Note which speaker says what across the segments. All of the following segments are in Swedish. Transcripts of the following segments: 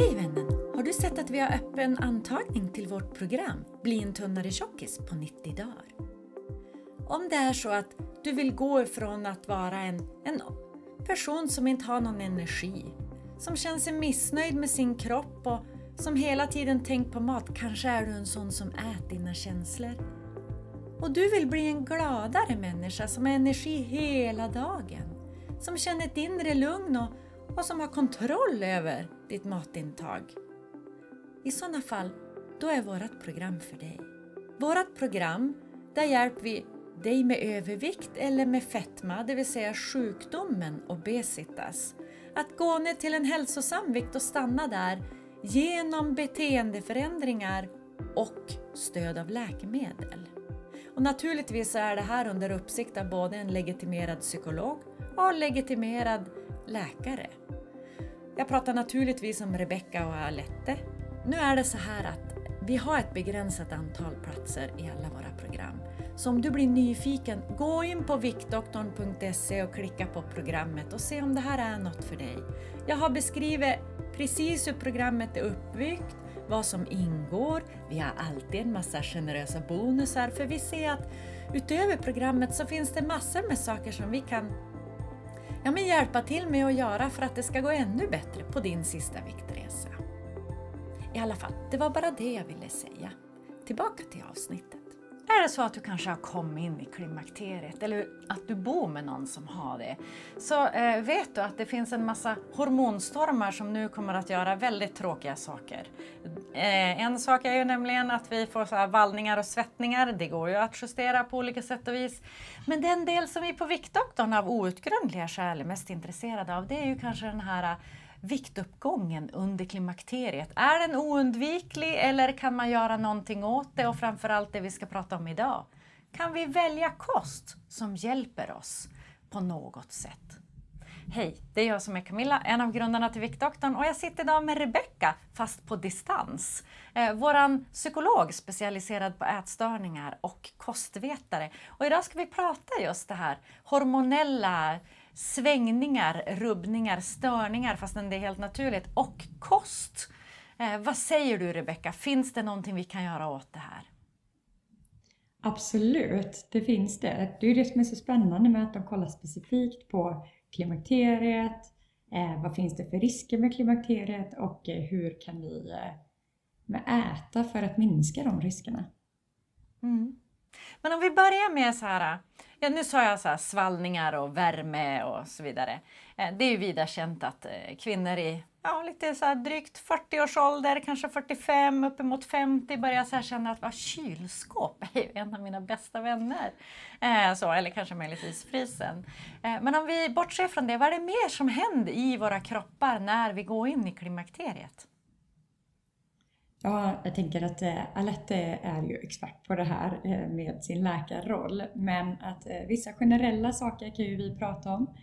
Speaker 1: Hej vännen! Har du sett att vi har öppen antagning till vårt program Bli en tunnare tjockis på 90 dagar? Om det är så att du vill gå ifrån att vara en, en person som inte har någon energi, som känner sig missnöjd med sin kropp och som hela tiden tänkt på mat, kanske är du en sån som äter dina känslor. Och du vill bli en gladare människa som har energi hela dagen, som känner ett inre lugn och, och som har kontroll över ditt matintag. I sådana fall, då är vårt program för dig. Vårt program, där hjälper vi dig med övervikt eller med fetma, det vill säga sjukdomen obesitas, att gå ner till en hälsosam vikt och stanna där genom beteendeförändringar och stöd av läkemedel. Och naturligtvis är det här under uppsikt av både en legitimerad psykolog och legitimerad läkare. Jag pratar naturligtvis om Rebecca och Alette. Nu är det så här att vi har ett begränsat antal platser i alla våra program. Så om du blir nyfiken, gå in på viktdoktorn.se och klicka på programmet och se om det här är något för dig. Jag har beskrivit precis hur programmet är uppbyggt, vad som ingår. Vi har alltid en massa generösa bonusar för vi ser att utöver programmet så finns det massor med saker som vi kan ja, men hjälpa till med att göra för att det ska gå ännu bättre på din sista viktresa. I alla fall, det var bara det jag ville säga. Tillbaka till avsnittet. Är det så att du kanske har kommit in i klimakteriet eller att du bor med någon som har det så eh, vet du att det finns en massa hormonstormar som nu kommer att göra väldigt tråkiga saker. Eh, en sak är ju nämligen att vi får så här vallningar och svettningar. Det går ju att justera på olika sätt och vis. Men den del som vi på Viktdoktorn av outgrundliga skäl är mest intresserade av det är ju kanske den här viktuppgången under klimakteriet. Är den oundviklig eller kan man göra någonting åt det? Och framförallt det vi ska prata om idag. Kan vi välja kost som hjälper oss på något sätt? Hej, det är jag som är Camilla, en av grundarna till Viktdoktorn och jag sitter idag med Rebecka, fast på distans. Eh, våran psykolog specialiserad på ätstörningar och kostvetare. Och idag ska vi prata just det här hormonella svängningar, rubbningar, störningar fastän det är helt naturligt och kost. Eh, vad säger du Rebecka, finns det någonting vi kan göra åt det här?
Speaker 2: Absolut, det finns det. Det är ju det som är så spännande med att de kollar specifikt på klimakteriet, eh, vad finns det för risker med klimakteriet och eh, hur kan vi eh, äta för att minska de riskerna.
Speaker 1: Mm. Men om vi börjar med så här, ja, nu sa jag så här, svallningar och värme och så vidare. Eh, det är ju vida känt att eh, kvinnor i ja, lite så här drygt 40 års ålder, kanske 45, uppemot 50 börjar så här känna att va, kylskåp är ju en av mina bästa vänner. Eh, så, eller kanske möjligtvis frysen. Eh, men om vi bortser från det, vad är det mer som händer i våra kroppar när vi går in i klimakteriet?
Speaker 2: Ja, jag tänker att eh, Alette är ju expert på det här eh, med sin läkarroll. Men att eh, vissa generella saker kan ju vi prata om.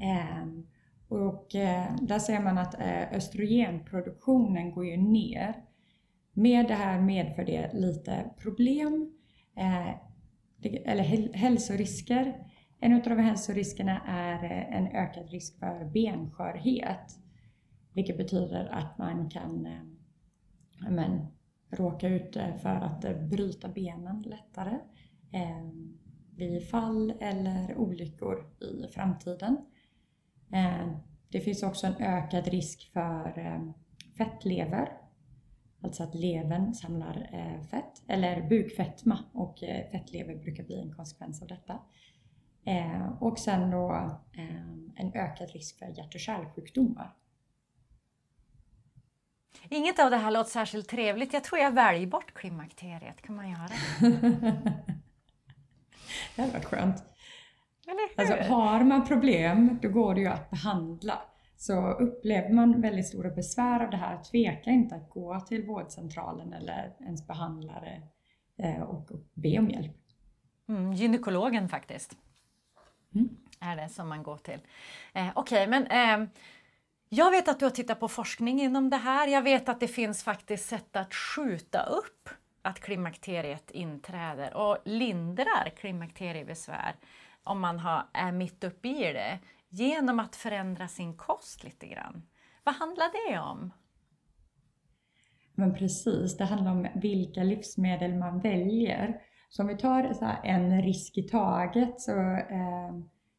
Speaker 2: Ehm, och eh, där ser man att eh, östrogenproduktionen går ju ner. Med det här medför det lite problem eh, eller hälsorisker. En av de hälsoriskerna är en ökad risk för benskörhet. Vilket betyder att man kan men, råka ut för att bryta benen lättare eh, vid fall eller olyckor i framtiden. Eh, det finns också en ökad risk för eh, fettlever, alltså att levern samlar eh, fett, eller bukfetma och eh, fettlever brukar bli en konsekvens av detta. Eh, och sen då eh, en ökad risk för hjärt och kärlsjukdomar.
Speaker 1: Inget av det här låter särskilt trevligt. Jag tror jag väljer bort klimakteriet. kan man göra?
Speaker 2: det hade varit skönt. Alltså, har man problem, då går det ju att behandla. Så upplever man väldigt stora besvär av det här, tveka inte att gå till vårdcentralen eller ens behandlare eh, och be om hjälp.
Speaker 1: Mm, gynekologen faktiskt. Mm. Är det som man går till. Eh, Okej, okay, men eh, jag vet att du har tittat på forskning inom det här. Jag vet att det finns faktiskt sätt att skjuta upp att klimakteriet inträder och lindrar klimakteriebesvär om man har, är mitt uppe i det genom att förändra sin kost lite grann. Vad handlar det om?
Speaker 2: Men precis, det handlar om vilka livsmedel man väljer. Så om vi tar så en risk i taget så eh,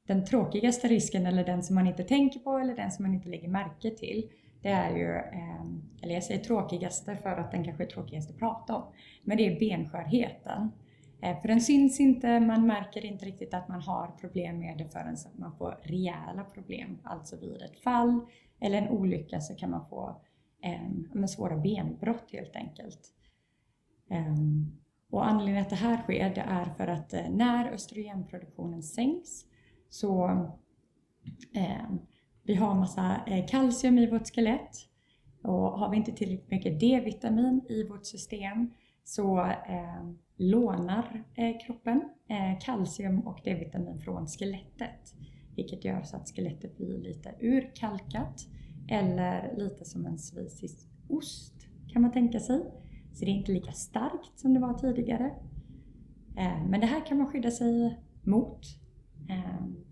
Speaker 2: den tråkigaste risken eller den som man inte tänker på eller den som man inte lägger märke till det är ju, ehm, eller jag säger tråkigaste för att den kanske är tråkigast att prata om, men det är benskörheten. Eh, för den syns inte, man märker inte riktigt att man har problem med det förrän man får rejäla problem. Alltså vid ett fall eller en olycka så kan man få eh, svåra benbrott helt enkelt. Ehm, och anledningen till att det här sker det är för att eh, när östrogenproduktionen sänks så eh, vi har massa eh, kalcium i vårt skelett och har vi inte tillräckligt mycket D-vitamin i vårt system så eh, lånar eh, kroppen eh, kalcium och D-vitamin från skelettet. Vilket gör så att skelettet blir lite urkalkat eller lite som en svisisk ost kan man tänka sig. Så det är inte lika starkt som det var tidigare. Eh, men det här kan man skydda sig mot. Eh,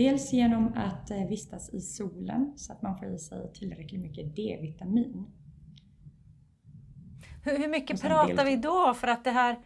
Speaker 2: Dels genom att eh, vistas i solen så att man får i sig tillräckligt mycket D-vitamin.
Speaker 1: Hur, hur mycket pratar vi då? För att det här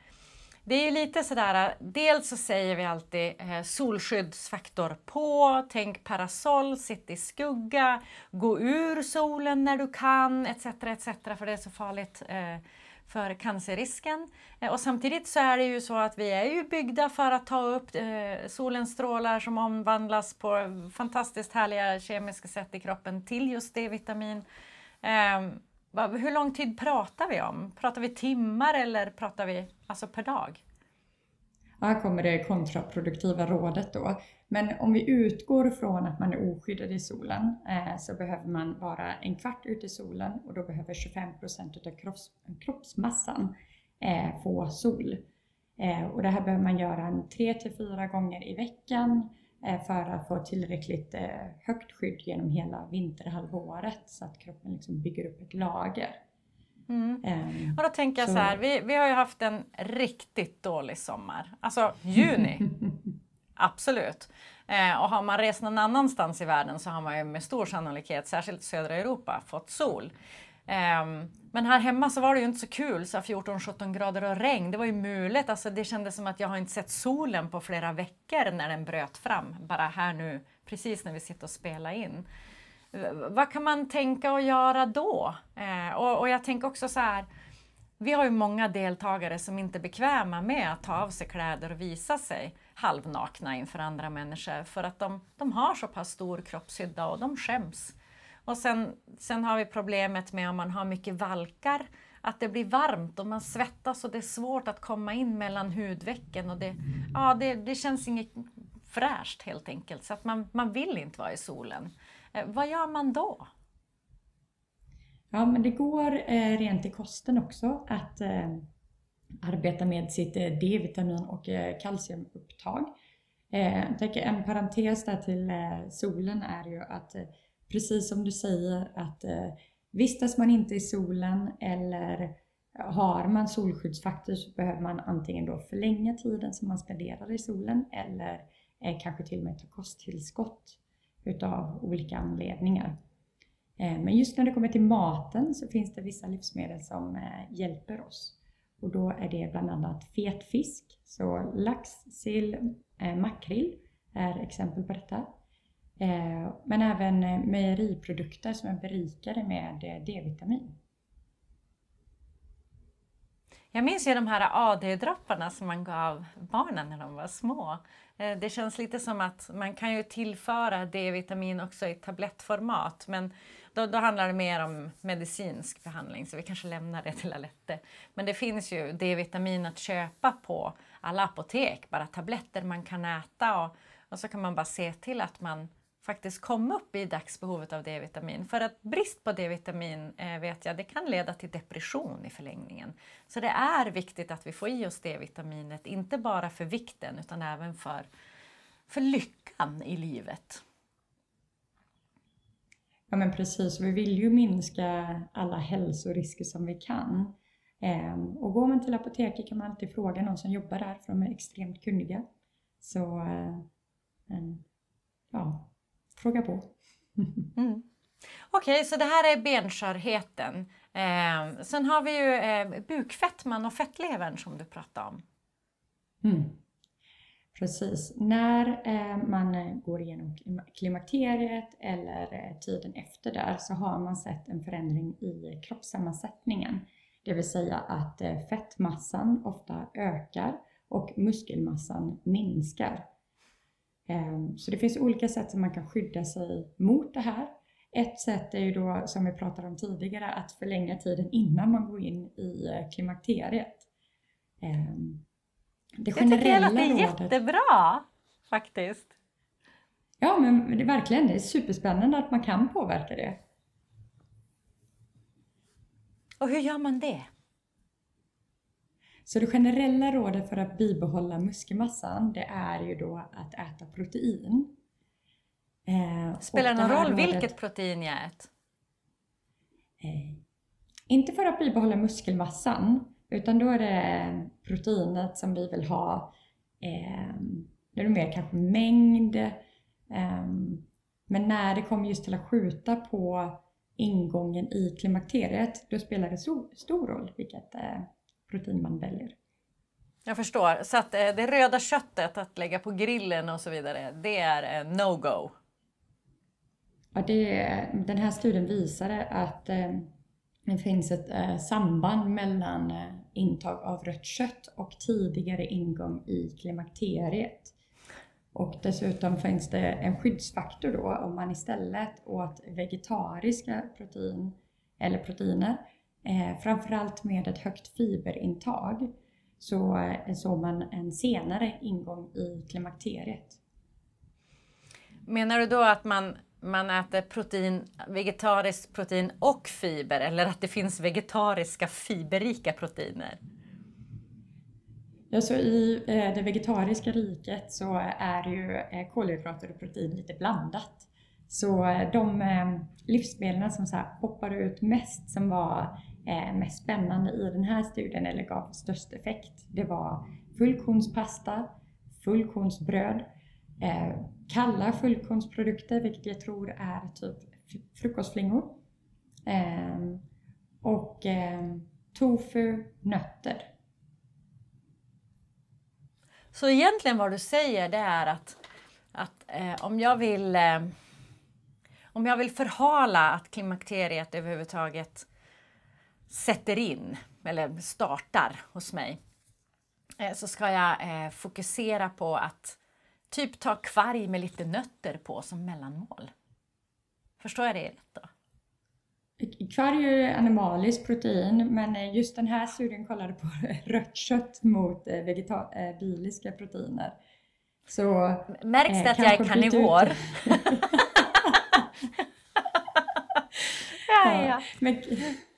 Speaker 1: det är lite sådär, dels så säger vi alltid eh, solskyddsfaktor på, tänk parasoll, sitt i skugga, gå ur solen när du kan, etc. etc. för det är så farligt eh, för cancerrisken. Eh, och samtidigt så är det ju så att vi är ju byggda för att ta upp eh, solens strålar som omvandlas på fantastiskt härliga kemiska sätt i kroppen till just D-vitamin. Ehm, hur lång tid pratar vi om? Pratar vi timmar eller pratar vi alltså per dag?
Speaker 2: Här kommer det kontraproduktiva rådet då. Men om vi utgår från att man är oskyddad i solen eh, så behöver man vara en kvart ute i solen och då behöver 25% av kropps, kroppsmassan eh, få sol. Eh, och det här behöver man göra en 3-4 gånger i veckan för att få tillräckligt högt skydd genom hela vinterhalvåret så att kroppen liksom bygger upp ett lager.
Speaker 1: Mm. Um, och då tänker jag så, så här, vi, vi har ju haft en riktigt dålig sommar. Alltså juni, absolut. Eh, och har man rest någon annanstans i världen så har man ju med stor sannolikhet, särskilt södra Europa, fått sol. Eh, men här hemma så var det ju inte så kul, så 14-17 grader och regn. Det var ju mulet, alltså det kändes som att jag har inte sett solen på flera veckor när den bröt fram, bara här nu, precis när vi sitter och spelar in vad kan man tänka och göra då? Eh, och, och, jag tänker också så här, vi har ju många deltagare som inte är bekväma med att ta av sig kläder och visa sig halvnakna inför andra människor för att de, de har så pass stor kroppshydda och de skäms. Och sen, sen har vi problemet med om man har mycket valkar, att det blir varmt och man svettas och det är svårt att komma in mellan hudvecken och det, ja, det, det känns inget fräscht helt enkelt så att man, man vill inte vara i solen. Eh, vad gör man då?
Speaker 2: Ja, men det går eh, rent i kosten också att eh, arbeta med sitt eh, D-vitamin och eh, kalciumupptag. Eh, en parentes där till eh, solen är ju att eh, precis som du säger att eh, vistas man inte i solen eller har man solskyddsfaktor så behöver man antingen då förlänga tiden som man spenderar i solen eller eh, kanske till och med ta kosttillskott utav olika anledningar. Eh, men just när det kommer till maten så finns det vissa livsmedel som eh, hjälper oss. Och då är det bland annat fet fisk, så lax, sill, eh, makrill är exempel på detta. Men även mejeriprodukter som är berikade med D-vitamin.
Speaker 1: Jag minns ju de här AD-dropparna som man gav barnen när de var små. Det känns lite som att man kan ju tillföra D-vitamin också i tablettformat men då, då, handlar det mer om medicinsk behandling så vi kanske lämnar det till Alette. Men det finns ju D-vitamin att köpa på alla apotek, bara tabletter man kan äta och, och så kan man bara se till att man faktiskt kom upp i dagsbehovet av D-vitamin. För att brist på D-vitamin eh, vet jag, det kan leda till depression i förlängningen. Så det är viktigt att vi får i oss D-vitaminet, inte bara för vikten utan även för, för lyckan i livet.
Speaker 2: Ja men precis, vi vill ju minska alla hälsorisker som vi kan. Ehm, och går man till apoteket kan man alltid fråga någon som jobbar där för de är extremt kunniga. Så eh, ja, fråga på.
Speaker 1: mm. Okej, okay, så det här är benskörheten. Eh, sen har vi ju eh, bukfettman och fettlevern som du pratade om.
Speaker 2: Mm. Precis. När eh, man eh, går igenom klimakteriet eller eh, tiden efter där så har man sett en förändring i kroppssammansättningen. Det vill säga att fettmassan ofta ökar och muskelmassan minskar. Ehm, så det finns olika sätt som man kan skydda sig mot det här. Ett sätt är ju då, som vi pratade om tidigare, att förlänga tiden innan man går in i klimakteriet.
Speaker 1: Ehm, det jag tycker jag låter jättebra faktiskt.
Speaker 2: Ja, men det är verkligen det är superspännande att man kan påverka det.
Speaker 1: Och hur gör man det?
Speaker 2: Så det generella rådet för att bibehålla muskelmassan det är ju då att äta protein.
Speaker 1: Eh, Spelar det någon roll rådet, vilket protein jag äter?
Speaker 2: Eh, inte för att bibehålla muskelmassan utan då är det proteinet som vi vill ha. Eh, det är mer kanske mängd. Eh, men när det kommer just till att skjuta på ingången i klimakteriet, då spelar det so stor roll vilket eh, protein man väljer.
Speaker 1: Jag förstår. Så att eh, det röda köttet att lägga på grillen och så vidare, det är no-go?
Speaker 2: Ja, det, den här studien visade att eh, det finns ett eh, samband mellan intag av rött kött och tidigare ingång i klimakteriet. Och dessutom finns det en skyddsfaktor då om man istället åt vegetariska protein eller proteiner, eh, framförallt med ett högt fiberintag, så eh, såg man en senare ingång i klimakteriet.
Speaker 1: Menar du då att man man äter protein, vegetariskt protein och fiber eller att det finns vegetariska fiberrika proteiner?
Speaker 2: Ja, så I eh, det vegetariska riket så är ju eh, kolhydrater och protein lite blandat. Så eh, de livsmedlen som så hoppar ut mest, som var mest spännande i den här studien eller gav störst effekt, det var fullkornspasta, fullkornsbröd, kalla fullkornsprodukter, vilket jag tror är typ frukostflingor. Ehm, och ehm, tofu, nötter.
Speaker 1: Så egentligen vad du säger det är att, att eh, om jag vill eh, om jag vill förhala att klimakteriet överhuvudtaget sätter in eller startar hos mig eh, så ska jag eh, fokusera på att typ ta kvarg med lite nötter på som mellanmål. Förstår jag det rätt då?
Speaker 2: Kvarg är animaliskt protein, men just den här studien kollade på rött kött mot eh, vegetabiliska eh, proteiner.
Speaker 1: Så, Märks det eh, att jag är karnivor?
Speaker 2: ja, ja. Men,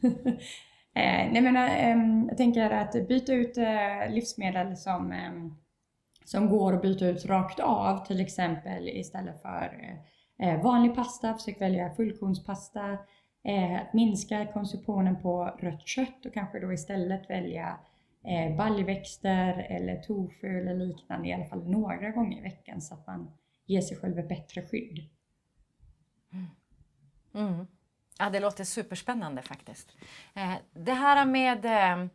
Speaker 2: nej, men, jag tänker att byta ut livsmedel som, som går att byta ut rakt av, till exempel istället för eh, eh, vanlig pasta, försök välja fullkornspasta eh, att minska konsumtionen på rött kött och kanske då istället välja eh, baljväxter eller tofu eller liknande i alla fall några gånger i veckan så att man ger sig själv ett bättre skydd.
Speaker 1: Mm. Mm. Ja, det låter superspännande faktiskt. Eh, det här med eh,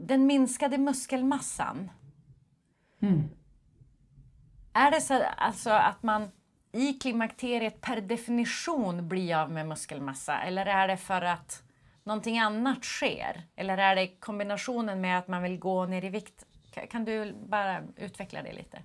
Speaker 1: den minskade muskelmassan. Mm. Är det så alltså att man i klimakteriet per definition bli av med muskelmassa eller är det för att någonting annat sker? Eller är det kombinationen med att man vill gå ner i vikt? Kan du bara utveckla det lite?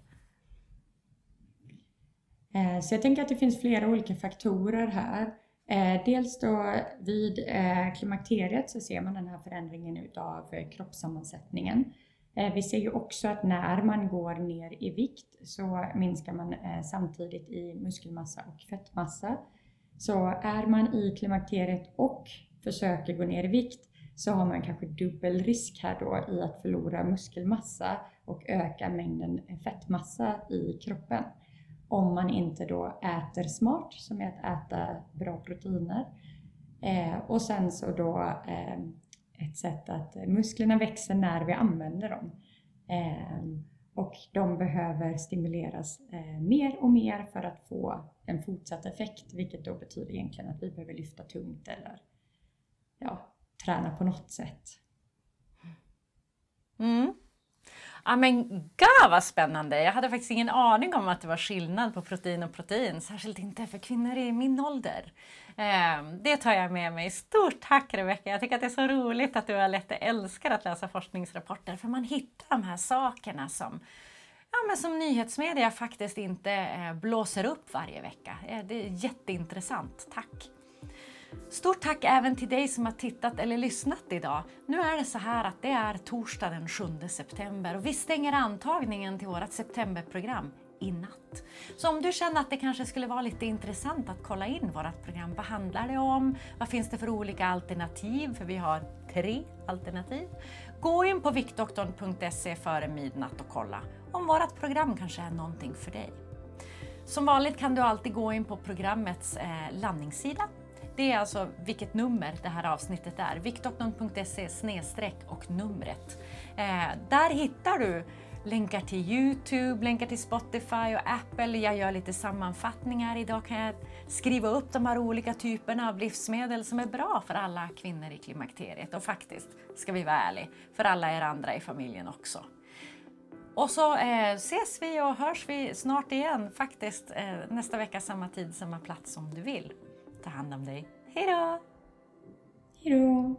Speaker 2: Eh, så jag tänker att det finns flera olika faktorer här. Eh, dels då vid eh, klimakteriet så ser man den här förändringen utav kroppssammansättningen. Eh, vi ser ju också att när man går ner i vikt så minskar man eh, samtidigt i muskelmassa och fettmassa. Så är man i klimakteriet och försöker gå ner i vikt så har man kanske dubbel risk här då i att förlora muskelmassa och öka mängden fettmassa i kroppen. Om man inte då äter smart, som är att äta bra proteiner. Eh, och sen så då eh, ett sätt att musklerna växer när vi använder dem. Eh, och de behöver stimuleras eh, mer och mer för att få en fortsatt effekt, vilket då betyder egentligen att vi behöver lyfta tungt eller ja, träna på något sätt.
Speaker 1: Mm. Ja men gud vad spännande! Jag hade faktiskt ingen aning om att det var skillnad på protein och protein, särskilt inte för kvinnor i min ålder. Ehm, det tar jag med mig. Stort tack Rebecka! Jag tycker att det är så roligt att du har lätt älskar att läsa forskningsrapporter, för man hittar de här sakerna som ja, men som nyhetsmedia faktiskt inte eh, blåser upp varje vecka. Eh, det är jätteintressant. Tack! Stort tack även till dig som har tittat eller lyssnat idag. Nu är det så här att det är torsdag den 7 september och vi stänger antagningen till vårt septemberprogram i natt. Så om du känner att det kanske skulle vara lite intressant att kolla in vårt program. Vad handlar det om? Vad finns det för olika alternativ? För vi har tre alternativ. Gå in på viktdoktorn.se före midnatt och kolla om vårt program kanske är någonting för dig. Som vanligt kan du alltid gå in på programmets eh, landningssida det är alltså vilket nummer det här avsnittet är. Viktdoktorn.se snedstreck och numret. Eh, där hittar du länkar till Youtube, länkar till Spotify och Apple. Jag gör lite sammanfattningar. Idag kan jag skriva upp de här olika typerna av livsmedel som är bra för alla kvinnor i klimakteriet och faktiskt, ska vi vara ärliga, för alla er andra i familjen också. Och så eh, ses vi och hörs vi snart igen faktiskt eh, nästa vecka samma tid, samma plats om du vill. Ta hand om dig. Hej då!
Speaker 2: Hej då!